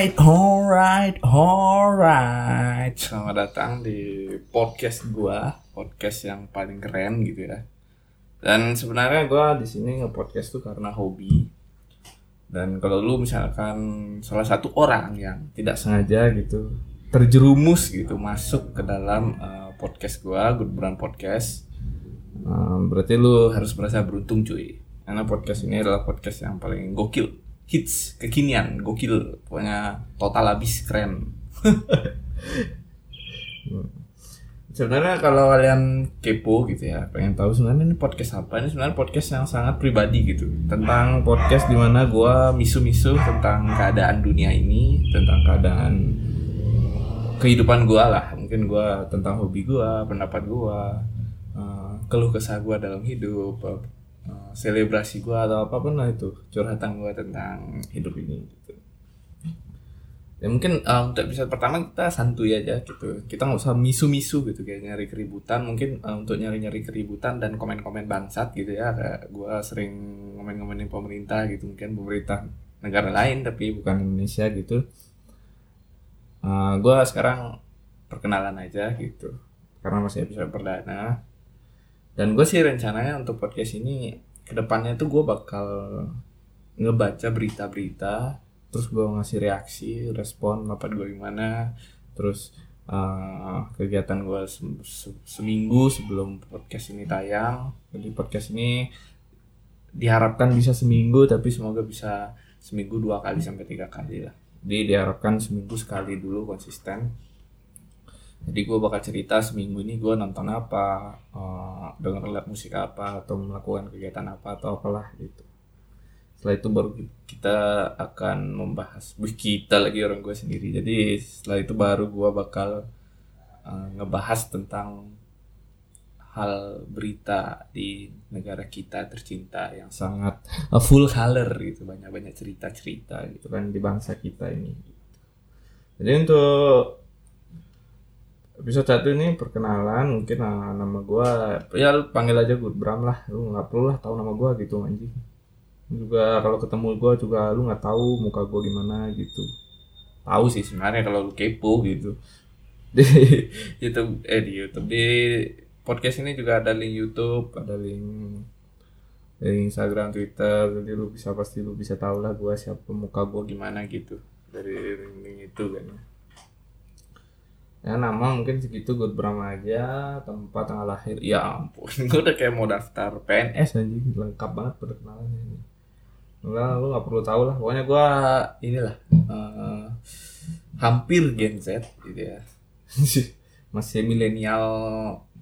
Alright, alright, alright. Selamat datang di podcast gua, podcast yang paling keren gitu ya. Dan sebenarnya gua di sini nge-podcast tuh karena hobi. Dan kalau lu misalkan salah satu orang yang tidak sengaja gitu terjerumus gitu masuk ke dalam uh, podcast gua, Good Brand Podcast. Um, berarti lu harus merasa beruntung cuy. Karena podcast ini adalah podcast yang paling gokil hits kekinian gokil. Pokoknya total habis keren. Sebenarnya kalau kalian kepo gitu ya pengen tahu sebenarnya ini podcast apa ini sebenarnya podcast yang sangat pribadi gitu. Tentang podcast di mana gue misu-misu tentang keadaan dunia ini tentang keadaan kehidupan gue lah. Mungkin gue tentang hobi gue pendapat gue uh, keluh kesah gue dalam hidup Eh, selebrasi gue atau apa pun lah itu curhatan gue tentang hidup ini gitu. Ya mungkin uh, untuk episode pertama kita santuy aja gitu. Kita nggak usah misu-misu gitu kayak nyari keributan. Mungkin uh, untuk nyari-nyari keributan dan komen-komen bangsat gitu ya. Gue sering komen-komenin pemerintah gitu. Mungkin pemerintah negara lain tapi bukan Indonesia gitu. Uh, gue sekarang perkenalan aja gitu. Karena masih episode perdana dan gue sih rencananya untuk podcast ini ke depannya tuh gue bakal ngebaca berita-berita terus gue ngasih reaksi respon apa gue gimana terus uh, kegiatan gue se se seminggu sebelum podcast ini tayang. Jadi podcast ini diharapkan bisa seminggu tapi semoga bisa seminggu dua kali sampai tiga kali lah. Jadi diharapkan seminggu sekali dulu konsisten jadi gue bakal cerita seminggu ini gue nonton apa uh, denger lihat musik apa atau melakukan kegiatan apa atau apalah gitu. Setelah itu baru kita akan membahas Wih, kita lagi orang gue sendiri. Jadi setelah itu baru gue bakal uh, ngebahas tentang hal berita di negara kita tercinta yang sangat uh, full color gitu. Banyak banyak cerita cerita gitu kan di bangsa kita ini. Jadi untuk episode satu ini perkenalan mungkin nah, nama gue ya lu panggil aja gue Bram lah. Lu nggak perlu lah tahu nama gue gitu anjing. Juga kalau ketemu gue juga lu nggak tahu muka gue gimana gitu. Tahu sih sebenarnya kalau lu kepo gitu. Di YouTube eh di YouTube. Di podcast ini juga ada link YouTube ada link link Instagram Twitter. Jadi lu bisa pasti lu bisa tahu lah gue siapa muka gue gimana gitu. Dari link itu kan ya nama mungkin segitu gue berama aja tempat tanggal lahir. Ya ampun gue udah kayak mau daftar PNS aja lengkap banget perkenalan ini. Enggak lu nggak perlu tahu lah. Pokoknya gue inilah uh, hampir Gen Z gitu ya. Masih milenial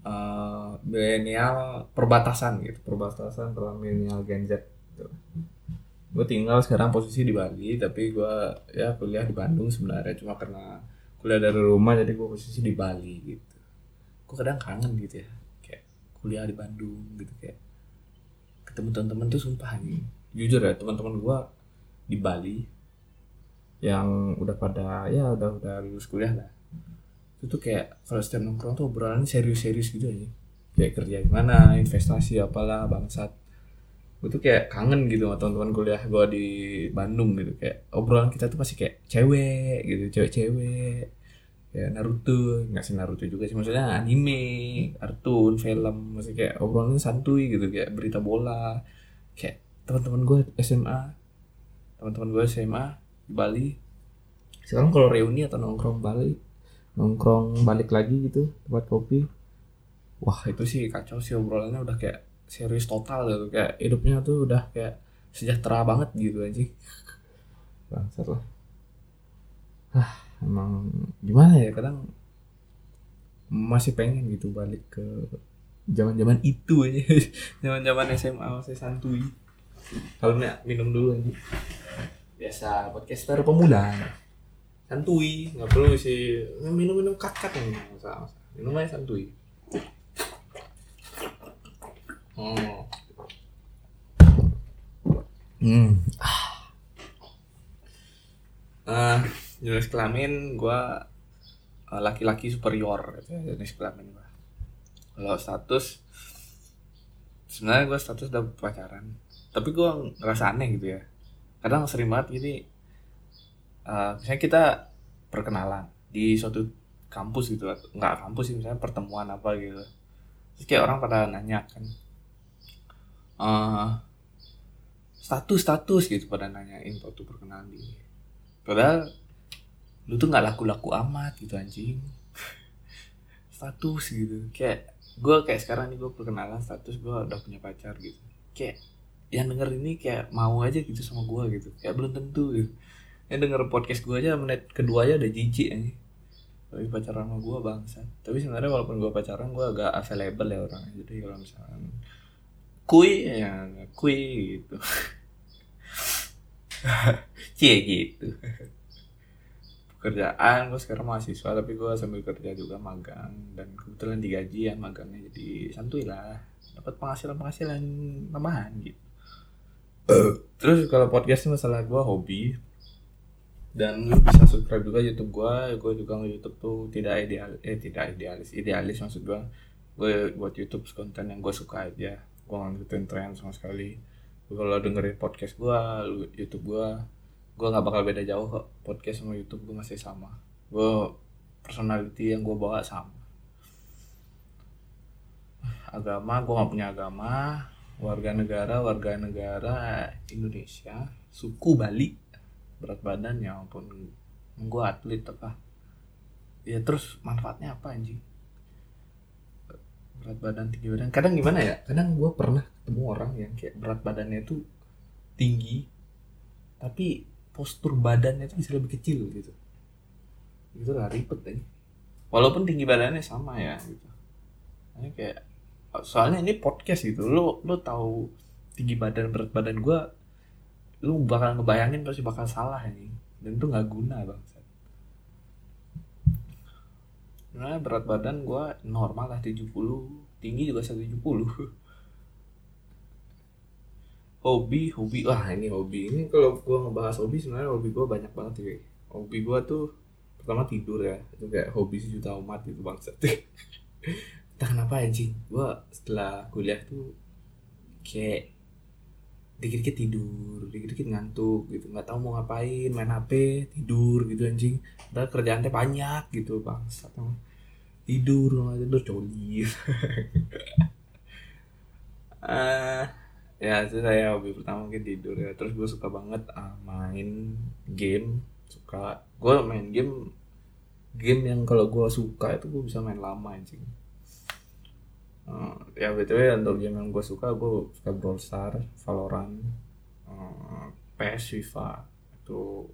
uh, milenial perbatasan gitu. Perbatasan antara milenial Gen Z gitu. gue tinggal sekarang posisi di Bali tapi gue ya kuliah di Bandung sebenarnya. Cuma karena kuliah dari rumah jadi gue posisi di Bali gitu. Gue kadang kangen gitu ya kayak kuliah di Bandung gitu kayak ketemu teman-teman tuh sumpah nih jujur ya teman-teman gue di Bali yang udah pada ya udah udah lulus kuliah lah. Itu tuh kayak kalau setiap nongkrong tuh obrolannya serius-serius gitu aja kayak kerja gimana investasi apalah bangsat gue tuh kayak kangen gitu sama teman-teman kuliah gue di Bandung gitu. Kayak obrolan kita tuh pasti kayak cewek gitu cewek-cewek. Ya Naruto. Nggak sih Naruto juga sih maksudnya anime kartun film. Maksudnya kayak obrolannya santuy gitu kayak berita bola. Kayak teman-teman gue SMA teman-teman gue SMA di Bali. Sekarang kalau reuni atau nongkrong Bali nongkrong balik lagi gitu tempat kopi. Wah itu sih kacau sih obrolannya udah kayak serius total gitu. Kayak hidupnya tuh udah kayak sejahtera banget gitu aja bangsat lah. Ah emang gimana ya kadang masih pengen gitu balik ke zaman zaman itu aja. Zaman zaman SMA masih santuy. Kalau nih minum dulu aja biasa podcaster pemula santuy nggak perlu sih. Minum minum kat yang masalah. Minum aja santuy Oh. Hmm. Uh, jenis kelamin gue uh, laki-laki superior gitu ya, jenis kelamin gue. Kalau status sebenarnya gue status udah pacaran, tapi gue ngerasa aneh gitu ya. Kadang sering banget gini uh, misalnya kita perkenalan di suatu kampus gitu nggak kampus sih misalnya pertemuan apa gitu terus kayak orang pada nanya kan uh, status status gitu pada nanyain waktu perkenalan di padahal lu tuh nggak laku-laku amat gitu anjing. Status gitu. Kayak gue kayak sekarang nih gue perkenalan status gue udah punya pacar gitu. Kayak yang denger ini kayak mau aja gitu sama gue gitu. Kayak belum tentu gitu. Yang denger podcast gue aja menit kedua aja udah jijik aja tapi pacaran sama gue bangsa tapi sebenarnya walaupun gue pacaran gue agak available ya orang jadi kalau misalkan kui ya kui gitu. Cie gitu. Pekerjaan gue sekarang mahasiswa tapi gue sambil kerja juga magang. Dan kebetulan digaji ya magangnya jadi santuy lah. Dapat penghasilan penghasilan tambahan gitu. Terus kalau podcast masalah gue hobi. Dan lu bisa subscribe juga YouTube gue gue juga nge YouTube tuh tidak ideal eh tidak idealis idealis maksud gue gue buat YouTube konten yang gue suka aja gue ngikutin tren sama sekali. Kalau dengerin podcast gue YouTube gue gue nggak bakal beda jauh kok. Podcast sama YouTube gue masih sama. Gue personality yang gue bawa sama. Agama gue nggak punya agama. Warga negara warga negara Indonesia. Suku Bali berat badan ya ampun. Gue atlet apa ya terus manfaatnya apa anjing berat badan tinggi badan. Kadang gimana ya? Kadang gue pernah ketemu orang yang kayak berat badannya itu tinggi tapi postur badannya itu bisa lebih kecil gitu. Itu lah ribet aja walaupun tinggi badannya sama ya gitu. Ini kayak soalnya ini podcast gitu. Lo lo tahu tinggi badan berat badan gue lu bakal ngebayangin pasti bakal salah ini. Dan itu nggak guna bang Nah, berat badan gue normal lah 70 tinggi juga 170 hobi hobi. Wah ini hobi. Ini kalau gue ngebahas hobi sebenarnya hobi gue banyak banget sih hobi gue tuh pertama tidur ya. Itu kayak hobi sejuta umat gitu bangsa entah kenapa anjing. Gue setelah kuliah tuh kayak dikit-dikit tidur, dikit-dikit ngantuk gitu, nggak tahu mau ngapain, main HP, tidur gitu anjing. Udah kerjaannya banyak gitu bang, tidur, tidur coli. uh, ya itu saya hobi pertama mungkin tidur ya. Terus gue suka banget uh, main game. Suka. Gue main game game yang kalau gue suka itu gue bisa main lama anjing uh, ya btw untuk game yang gue suka gue suka Brawl Star Valorant uh, PS FIFA. Itu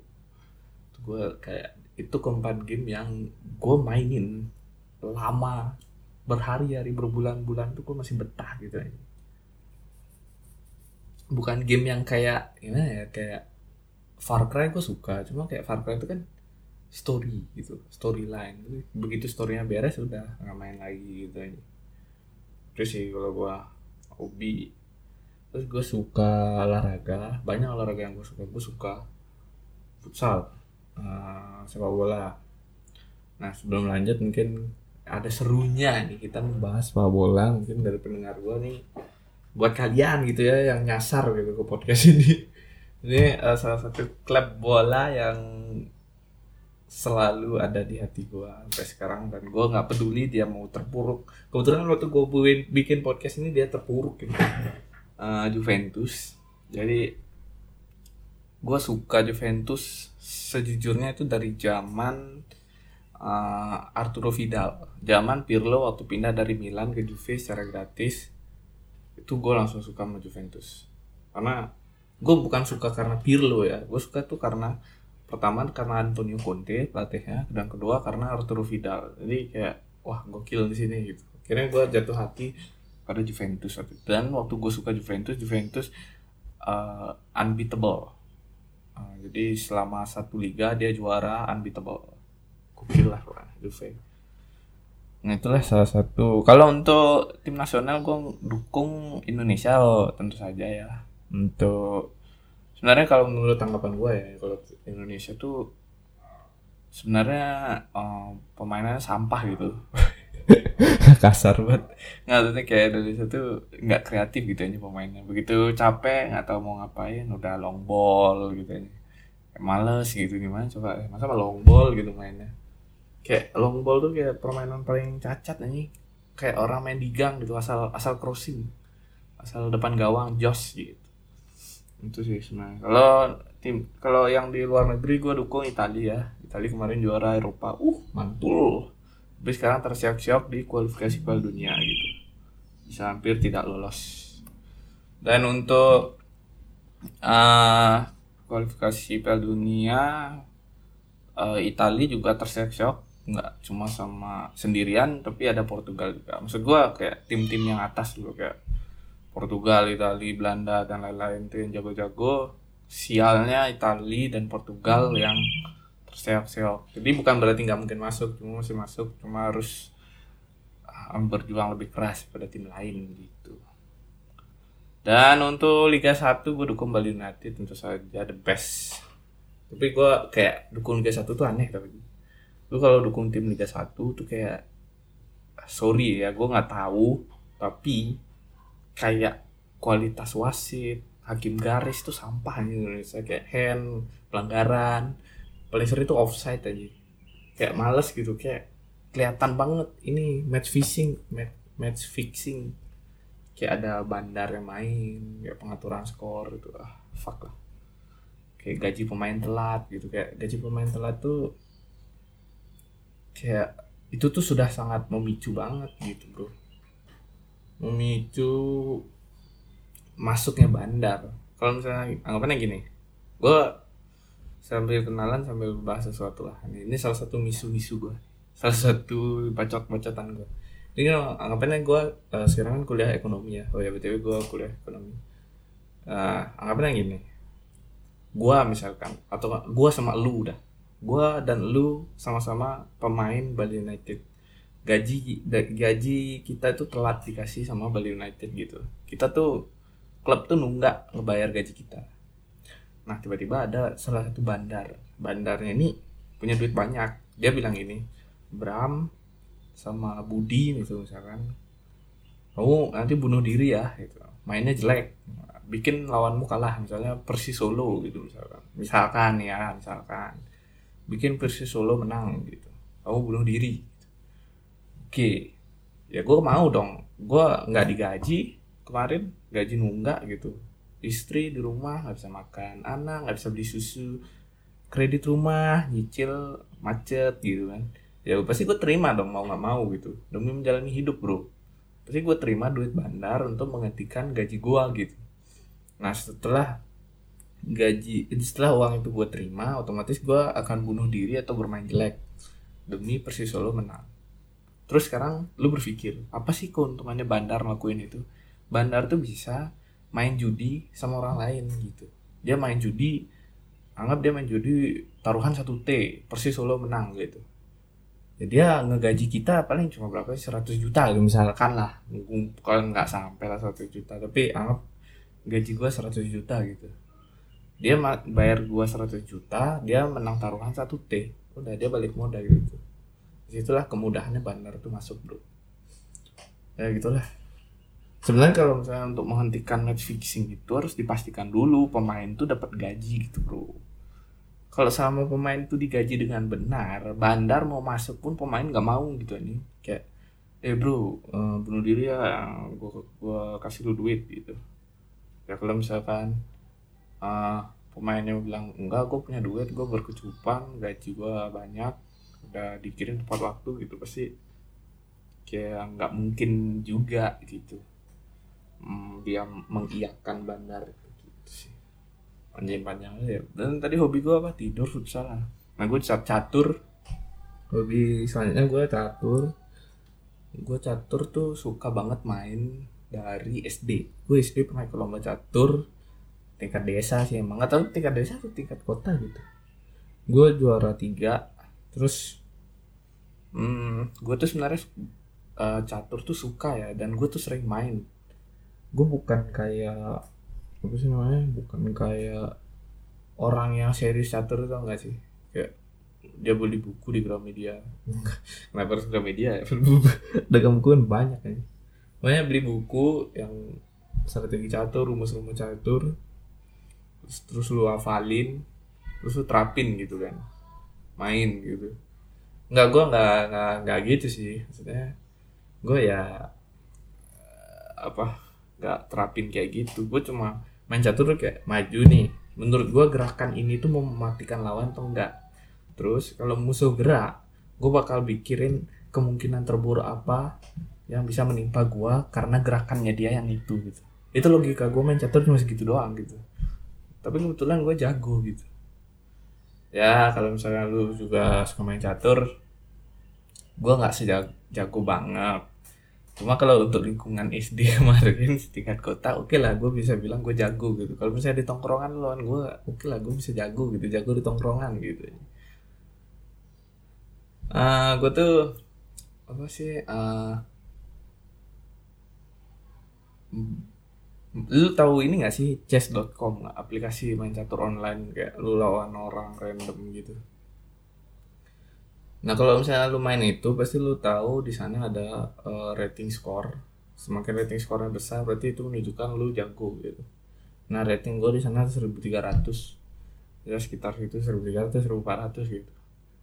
itu gue kayak itu keempat game yang gue mainin lama berhari-hari berbulan-bulan tuh gue masih betah gitu aja. Bukan game yang kayak gimana ya kayak Far Cry gue suka cuma kayak Far Cry itu kan story gitu storyline. Begitu storynya beres udah nggak main lagi gitu aja terus sih kalau gue hobi terus gue suka olahraga. Banyak olahraga yang gue suka. Gue suka futsal uh, sepak bola. Nah sebelum lanjut mungkin ada serunya nih. Kita membahas sepak bola. Mungkin dari pendengar gue nih buat kalian gitu ya yang nyasar gitu ke podcast ini. Ini uh, salah satu klub bola yang selalu ada di hati gue sampai sekarang dan gue nggak peduli dia mau terpuruk. Kebetulan waktu gue bikin podcast ini dia terpuruk gitu. Uh, Juventus. Jadi gue suka Juventus sejujurnya itu dari zaman uh, Arturo Vidal. Zaman Pirlo waktu pindah dari Milan ke Juve secara gratis itu gue langsung suka sama Juventus. Karena gue bukan suka karena Pirlo ya gue suka tuh karena pertama karena Antonio Conte pelatihnya dan kedua karena Arturo Vidal. Jadi kayak wah gokil di sini gitu. Akhirnya gue jatuh hati pada Juventus dan waktu gue suka Juventus Juventus uh, unbeatable. Uh, jadi selama satu liga dia juara unbeatable. Gokil lah Juve. Nah itulah salah satu. Kalau untuk tim nasional gue dukung Indonesia oh, tentu saja ya. Untuk sebenarnya kalau menurut tanggapan gue ya kalau Indonesia tuh sebenarnya uh, pemainnya sampah gitu. kasar banget. Nggak maksudnya kayak Indonesia tuh nggak kreatif gitu aja pemainnya. Begitu capek nggak tahu mau ngapain udah long ball gitu aja. Kayak males gitu gimana coba? Eh, masa long ball gitu mainnya? Kayak long ball tuh kayak permainan paling cacat nih kayak orang main di gang gitu asal asal crossing. Asal depan gawang jos gitu itu sih sebenarnya. Kalau tim kalau yang di luar negeri gue dukung Italia ya. Italia kemarin juara Eropa. Uh mantul. Tapi sekarang tersiap-siap di kualifikasi Piala Dunia gitu. Bisa hampir tidak lolos. Dan untuk uh, kualifikasi Piala Dunia uh, Italia juga tersiap-siap. Nggak cuma sama sendirian tapi ada Portugal juga. Maksud gue kayak tim-tim yang atas juga kayak Portugal, Italia, Belanda dan lain-lain itu yang jago-jago. Sialnya Italia dan Portugal yang terseok-seok. Jadi bukan berarti nggak mungkin masuk cuma masih masuk cuma harus uh, berjuang lebih keras pada tim lain gitu. Dan untuk Liga 1 gue dukung Bali United tentu saja the best. Tapi gue kayak dukung Liga 1 tuh aneh tapi. Lu kalau dukung tim Liga 1 tuh kayak sorry ya gue nggak tahu tapi kayak kualitas wasit hakim garis tuh sampah di Indonesia kayak hand pelanggaran paling sering itu offside aja. Kayak males gitu kayak kelihatan banget ini match fixing match, match fixing. Kayak ada bandar yang main kayak pengaturan skor gitu. Ah fuck lah. Kayak gaji pemain telat gitu kayak gaji pemain telat tuh kayak itu tuh sudah sangat memicu banget gitu bro memicu masuknya bandar. Kalau misalnya anggapannya gini gue sambil kenalan sambil bahas sesuatu lah. Ini salah satu misu-misu gue salah satu bacot-bacotan gue ini kan anggapannya gue uh, sekarang kan kuliah ekonomi ya. Oh ya btw gue kuliah ekonomi. Uh, anggapannya gini. Gue misalkan atau gue sama lu udah. Gue dan lu sama-sama pemain Bali United gaji gaji kita itu telat dikasih sama Bali United gitu. Kita tuh klub tuh nunggak ngebayar gaji kita. Nah tiba-tiba ada salah satu bandar. Bandarnya ini punya duit banyak. Dia bilang ini Bram sama Budi gitu misalkan kamu nanti bunuh diri ya gitu. Mainnya jelek. Bikin lawanmu kalah misalnya Persis Solo gitu misalkan. Misalkan ya misalkan. Bikin Persis Solo menang gitu. Kamu bunuh diri oke ya gue mau dong. Gue nggak digaji kemarin gaji nunggak gitu. Istri di rumah nggak bisa makan. Anak nggak bisa beli susu. Kredit rumah nyicil macet gitu kan. Ya pasti gue terima dong mau nggak mau gitu. Demi menjalani hidup bro. Pasti gue terima duit bandar untuk menghentikan gaji gue gitu. Nah setelah gaji setelah uang itu gue terima otomatis gue akan bunuh diri atau bermain jelek. Demi Persis Solo menang terus sekarang lu berpikir apa sih keuntungannya bandar ngelakuin itu? Bandar tuh bisa main judi sama orang lain gitu. Dia main judi anggap dia main judi taruhan satu T persis Solo menang gitu. Ya dia ngegaji kita paling cuma berapa 100 juta gitu misalkan lah. Kalau nggak sampai lah 100 juta. Tapi anggap gaji gua 100 juta gitu. Dia bayar gua 100 juta dia menang taruhan satu T. Udah dia balik modal gitu di situlah kemudahannya bandar tuh masuk bro. Ya gitulah. Sebenarnya kalau misalnya untuk menghentikan match fixing itu harus dipastikan dulu pemain tuh dapat gaji gitu bro. Kalau sama pemain tuh digaji dengan benar bandar mau masuk pun pemain nggak mau gitu ini kayak eh bro uh, bunuh diri ya gua kasih lu duit gitu. Ya kalau misalkan uh, pemainnya bilang enggak gue punya duit gue berkecupan gaji gue banyak udah dikirim tepat waktu gitu pasti kayak nggak mungkin juga gitu. Hmm, dia mengiyakan bandar gitu sih. Panjang panjang ya dan tadi hobi gue apa? Tidur futsal nah gue cat catur. Hobi selanjutnya gue catur. Gue catur tuh suka banget main dari SD gue SD pernah ke lomba catur. Tingkat desa sih emang. Nggak tahu tingkat desa atau tingkat kota gitu. Gue juara tiga terus? Hmm, gue tuh sebenarnya uh, catur tuh suka ya dan gue tuh sering main. Gue bukan kayak apa sih namanya? Bukan kayak orang yang serius catur itu enggak sih? Kayak dia beli buku di Gramedia. Kenapa harus Gramedia ya? Dagang buku kan banyak kan? Banyak beli buku yang strategi catur rumus-rumus catur terus, terus lu hafalin terus lu terapin gitu kan main gitu. Nggak gue nggak nggak nggak gitu sih. Maksudnya gue ya eh, apa nggak terapin kayak gitu. Gue cuma main catur kayak maju nih. Menurut gue gerakan ini tuh mau mematikan lawan atau enggak terus kalau musuh gerak gue bakal pikirin kemungkinan terburuk apa yang bisa menimpa gue karena gerakannya dia yang itu gitu. Itu logika gue main catur cuma segitu doang gitu. Tapi kebetulan gue jago gitu ya kalau misalnya lu juga suka main catur gue nggak sejago banget. Cuma kalau untuk lingkungan SD kemarin tingkat kota oke okay lah gue bisa bilang gue jago gitu. Kalau misalnya di tongkrongan lawan gue oke okay lah gue bisa jago gitu jago di tongkrongan gitu. Uh, ah, gue tuh apa sih uh, lu tahu ini gak sih chess.com aplikasi main catur online kayak lu lawan orang random gitu? Nah kalau misalnya lu main itu pasti lu tahu di sana ada uh, rating score. Semakin rating skornya besar berarti itu menunjukkan lu jago gitu. Nah rating gue di sana 1300 ya sekitar itu 1300 1400 gitu.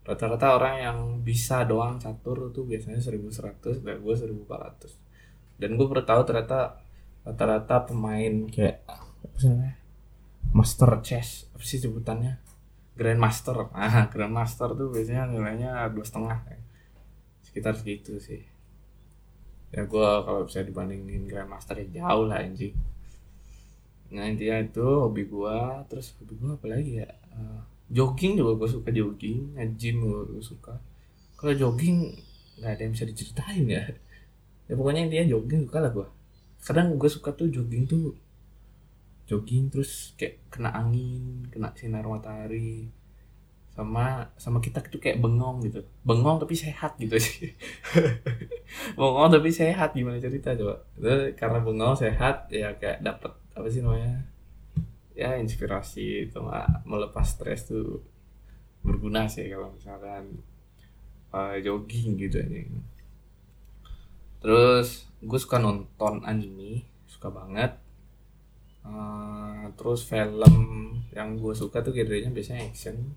Rata-rata orang yang bisa doang catur itu biasanya 1100 dan gue 1400 dan gue baru tahu ternyata rata-rata pemain kayak apa sih namanya? Master chess apa sih sebutannya? Grandmaster. Ah grandmaster tuh biasanya nilainya dua setengah sekitar segitu sih. Ya gue kalau bisa dibandingin grandmaster ya jauh lah anjing. Nah intinya itu hobi gue terus hobi gue apa lagi ya? Uh, jogging juga gue suka jogging. Ngejim gue suka. Kalau jogging nggak ada yang bisa diceritain ya. Ya pokoknya intinya jogging suka lah gue kadang gue suka tuh jogging tuh jogging terus kayak kena angin kena sinar matahari sama sama kita tuh kayak bengong gitu. Bengong tapi sehat gitu sih. Bengong tapi sehat gimana cerita coba? Itu karena bengong sehat ya kayak dapat apa sih namanya ya inspirasi itu nggak melepas stres tuh berguna sih kalau misalkan uh, jogging gitu aja. Terus gue suka nonton anime suka banget. Uh, terus film yang gue suka tuh genrenya biasanya action.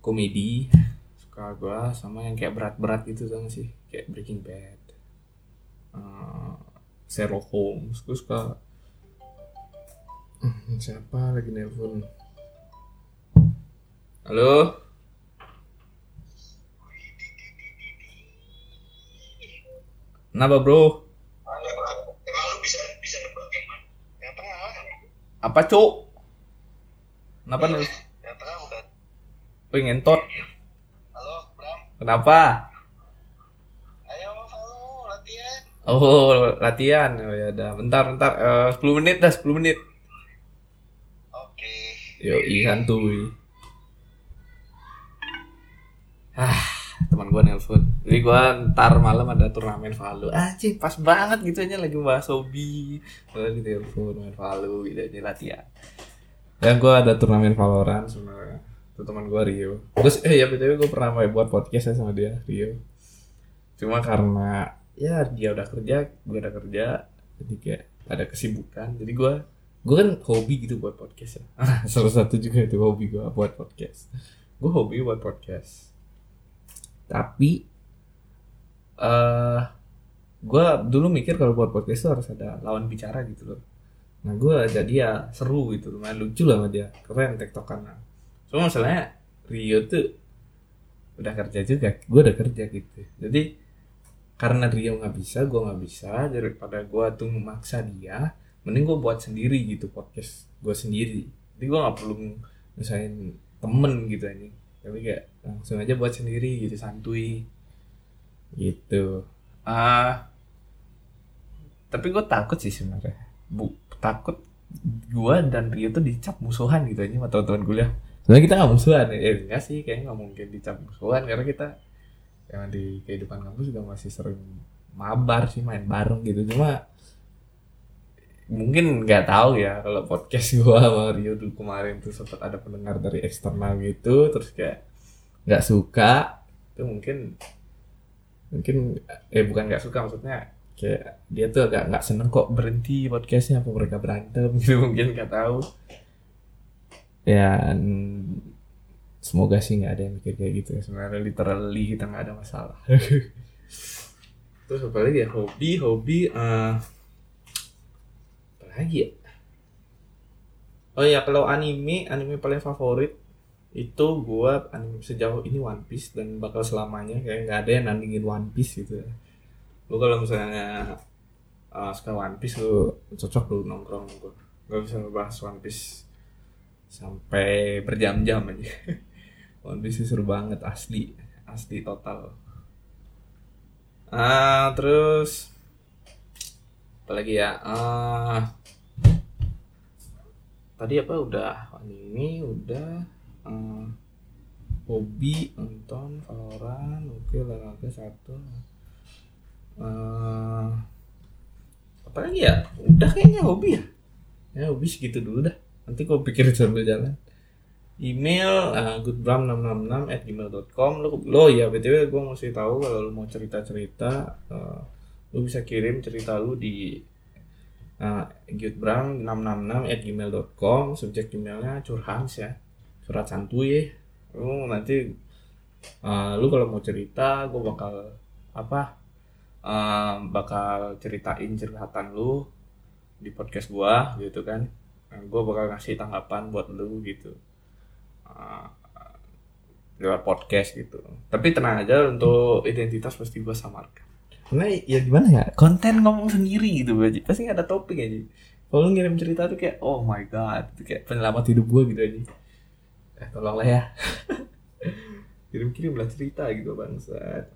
Komedi suka gue sama yang kayak berat-berat gitu kan sih? Kayak Breaking Bad. Uh, Sherlock Holmes gue suka. Hmm, siapa lagi nelpon? Halo Kenapa bro? Apa cuk? Kenapa nih? Pengen tot. Halo, Bram. Kenapa? Ayo, halo, latihan. Oh, latihan. Oh ya udah. Bentar, bentar. Uh, eh, 10 menit dah, 10 menit. Oke. Yo, ihan tuh. Ah teman gue nelpon jadi gue ntar malam ada turnamen Valo ah pas banget gitu aja lagi bahas hobi. Gue di telepon main Valo gitu aja latihan. Ya gue ada turnamen Valorant sama teman gue Rio. Terus eh ya btw gue pernah mau buat podcast ya sama dia Rio. Cuma karena ya dia udah kerja gue udah kerja jadi kayak ada kesibukan. Jadi gue gue kan hobi gitu buat podcast ya. Salah satu juga itu hobi gue buat podcast. Gue hobi buat podcast tapi uh, eh, gue dulu mikir kalau buat podcast itu harus ada lawan bicara gitu loh. Nah gue jadi ya seru gitu lumayan lucu lah sama dia. Keren tektokan cuma masalahnya Rio tuh udah kerja juga gue udah kerja gitu. Jadi karena Rio nggak bisa gue nggak bisa daripada gue tuh memaksa dia mending gue buat sendiri gitu podcast gue sendiri. Jadi gue nggak perlu misalnya temen gitu aja tapi kayak langsung aja buat sendiri gitu santuy. Gitu. Ah uh, tapi gue takut sih sebenarnya. Bu takut gue dan Rio tuh dicap musuhan gitu aja sama teman-teman kuliah. Sebenarnya kita nggak musuhan ya eh, enggak sih kayaknya nggak mungkin dicap musuhan karena kita yang di kehidupan kampus juga masih sering mabar sih main bareng gitu. Cuma mungkin nggak tahu ya kalau podcast gua sama Rio dulu kemarin tuh sempat ada pendengar dari eksternal gitu terus kayak nggak suka itu mungkin mungkin eh bukan nggak suka maksudnya kayak dia tuh agak nggak seneng kok berhenti podcastnya apa mereka berantem gitu mungkin nggak tahu. Ya semoga sih nggak ada yang kayak gitu ya sebenarnya literally kita nggak ada masalah. Terus apa lagi ya? Hobi hobi uh, lagi ya? Oh ya kalau anime anime paling favorit itu gua anime sejauh ini One Piece dan bakal selamanya. Kayak nggak ada yang nandingin One Piece gitu ya. Lu kalau misalnya uh, suka One Piece lu cocok lu nongkrong gua gak bisa ngebahas One Piece sampai berjam-jam aja. One Piece seru banget asli. Asli total. Ah terus apalagi ya ah tadi apa udah anime udah uh, hobi nonton Valorant oke olahraga satu uh, apa lagi ya udah kayaknya hobi ya. Ya hobi segitu dulu dah. Nanti kau pikir sambil jalan. Email uh, goodbram666 at gmail.com lo, lo ya btw gue mesti tahu kalau lo mau cerita cerita uh, lo bisa kirim cerita lo di uh, gudbram666 at gmail.com subjek emailnya curhat ya surat santuy lu nanti uh, lu kalau mau cerita gue bakal apa uh, bakal ceritain curhatan lu di podcast gua gitu kan. Nah, gue bakal ngasih tanggapan buat lu gitu. Uh, lewat podcast gitu. Tapi tenang aja untuk identitas pasti gue samarkan karena ya gimana ya? Konten ngomong sendiri gitu aja pasti ada topik aja kalau ngirim cerita tuh kayak oh my god itu kayak penyelamat hidup gue gitu aja eh tolonglah ya. Kirim kirim lah cerita gitu bangsa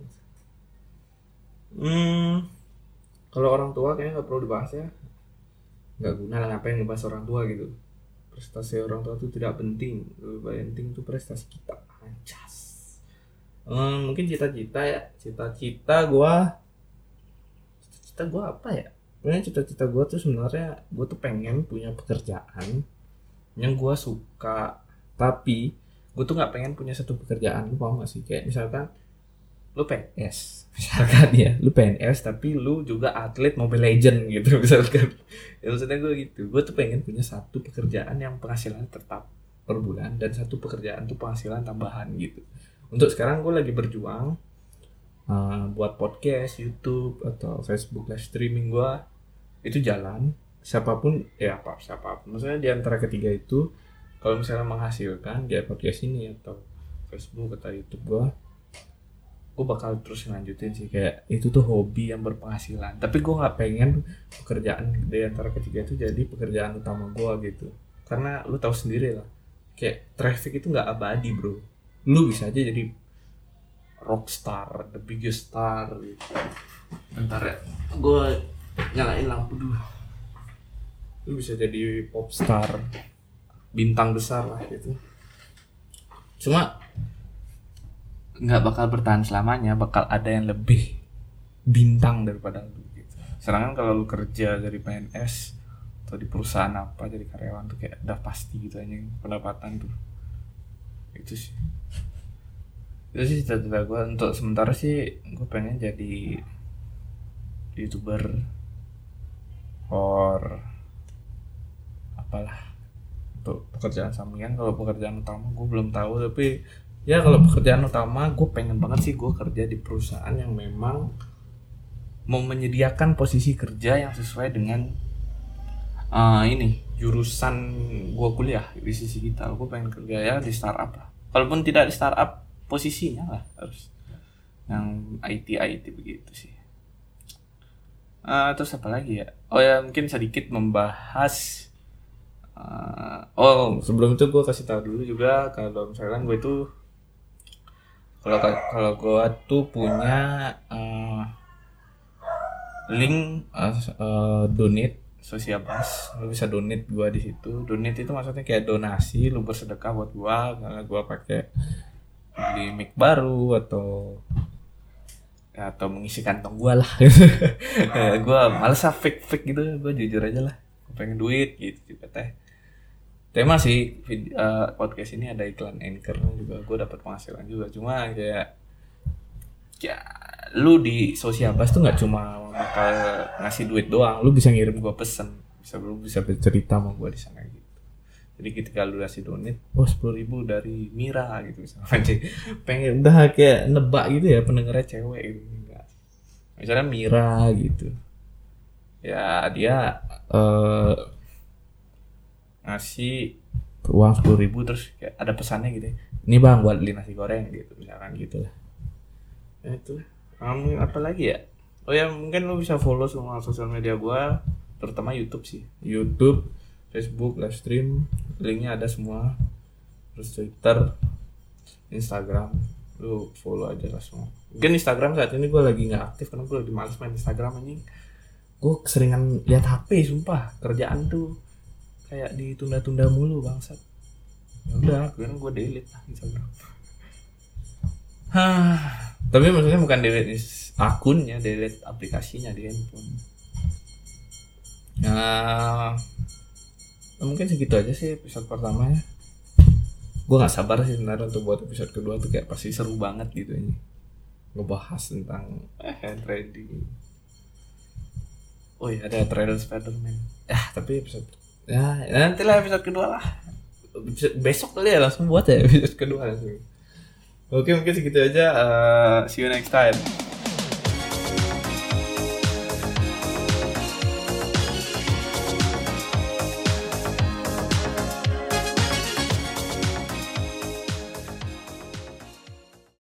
hmm kalau orang tua kayaknya nggak perlu dibahas ya. Nggak guna lah ngapain ngebahas orang tua gitu. Prestasi orang tua itu tidak penting. Lebih penting itu prestasi kita. Ancas hmm, mungkin cita-cita ya. Cita-cita gue cita-cita gue apa ya? Sebenarnya cita-cita gue tuh sebenarnya gue tuh pengen punya pekerjaan yang gue suka. Tapi gue tuh nggak pengen punya satu pekerjaan lu paham gak sih? Kayak misalkan lu PNS misalkan ya. Lu PNS tapi lu juga atlet Mobile Legend gitu misalkan. Ya maksudnya gue gitu. Gue tuh pengen punya satu pekerjaan yang penghasilan tetap per bulan dan satu pekerjaan tuh penghasilan tambahan gitu. Untuk sekarang gue lagi berjuang uh, buat podcast, YouTube atau Facebook live streaming gua itu jalan. Siapa pun ya apa siapa pun. Maksudnya di antara ketiga itu kalau misalnya menghasilkan di podcast ini atau Facebook atau YouTube gua gue bakal terus lanjutin sih. Kayak itu tuh hobi yang berpenghasilan. Tapi gue nggak pengen pekerjaan di antara ketiga itu jadi pekerjaan utama gue gitu. Karena lu tahu sendiri lah kayak traffic itu nggak abadi bro. Lu bisa aja jadi rockstar the biggest star. Gitu bentar ya. Gue nyalain lampu dulu. Lu bisa jadi pop star. Bintang besar lah gitu. Cuma nggak bakal bertahan selamanya bakal ada yang lebih bintang daripada lu gitu. Sedangkan kalau lu kerja dari PNS atau di perusahaan apa jadi karyawan tuh kayak udah pasti gitu aja pendapatan tuh. Itu sih itu sih cita-cita gue untuk sementara sih gue pengen jadi youtuber or apalah. Untuk pekerjaan sampingan. Kalau pekerjaan utama gue belum tahu tapi ya kalau pekerjaan utama gue pengen banget sih gue kerja di perusahaan yang memang mau menyediakan posisi kerja yang sesuai dengan uh, ini jurusan gue kuliah di sisi kita. Gue pengen kerja ya di startup lah. Walaupun tidak di startup posisinya lah harus. Yang IT IT begitu sih. Uh, terus apa lagi ya? Oh ya mungkin sedikit membahas uh, oh. Sebelum itu gue kasih tahu dulu juga kalau misalkan gue itu kalau kalau gue tuh punya uh, link uh, uh, donate. Sosial bus lu bisa donate gua di situ. Donate itu maksudnya kayak donasi lu bersedekah buat gua karena gua pakai beli mic baru atau ya, atau mengisi kantong gue lah. Ya, gue males ah fake fake gitu. Gue jujur aja lah. Gue pengen duit gitu juga teh. Tema sih uh, podcast ini ada iklan anchor juga. Gue dapat penghasilan juga. Cuma kayak ya lu di sosial bus tuh nggak cuma bakal ngasih duit doang. Lu bisa ngirim gue pesen. Bisa lu bisa bercerita sama gue di sana gitu jadi ketika lu kasih donate oh sepuluh ribu dari Mira gitu misalnya. Pengen udah kayak nebak gitu ya pendengarnya cewek gitu. Enggak misalnya Mira gitu. Ya dia eh ngasih uang sepuluh ribu terus kayak ada pesannya gitu ya, ini bang buat beli nasi goreng gitu misalkan gitu. Lah ya itu. Um, apa lagi ya? Oh ya mungkin lu bisa follow semua sosial media gua terutama YouTube sih. YouTube Facebook live stream linknya ada semua. Terus Twitter Instagram lu follow aja lah semua. Mungkin Instagram saat ini gue lagi nggak aktif karena gue lagi males main Instagram anjing. Gue keseringan lihat HP sumpah. Kerjaan tuh kayak ditunda-tunda mulu bangsat. Ya udah akhirnya gue delete lah Instagram. Hah, tapi maksudnya bukan delete akunnya, delete aplikasinya di handphone. Ya, mungkin segitu aja sih episode pertamanya. Gue nggak sabar sih sebenarnya untuk buat episode kedua tuh kayak pasti seru banget gitu ini. Ngebahas tentang eh, trading. Oh iya ada trailer Spiderman. Ya tapi episode ya nanti lah episode kedua lah. Besok kali ya langsung buat ya episode kedua langsung. Oke mungkin segitu aja. Uh, see you next time.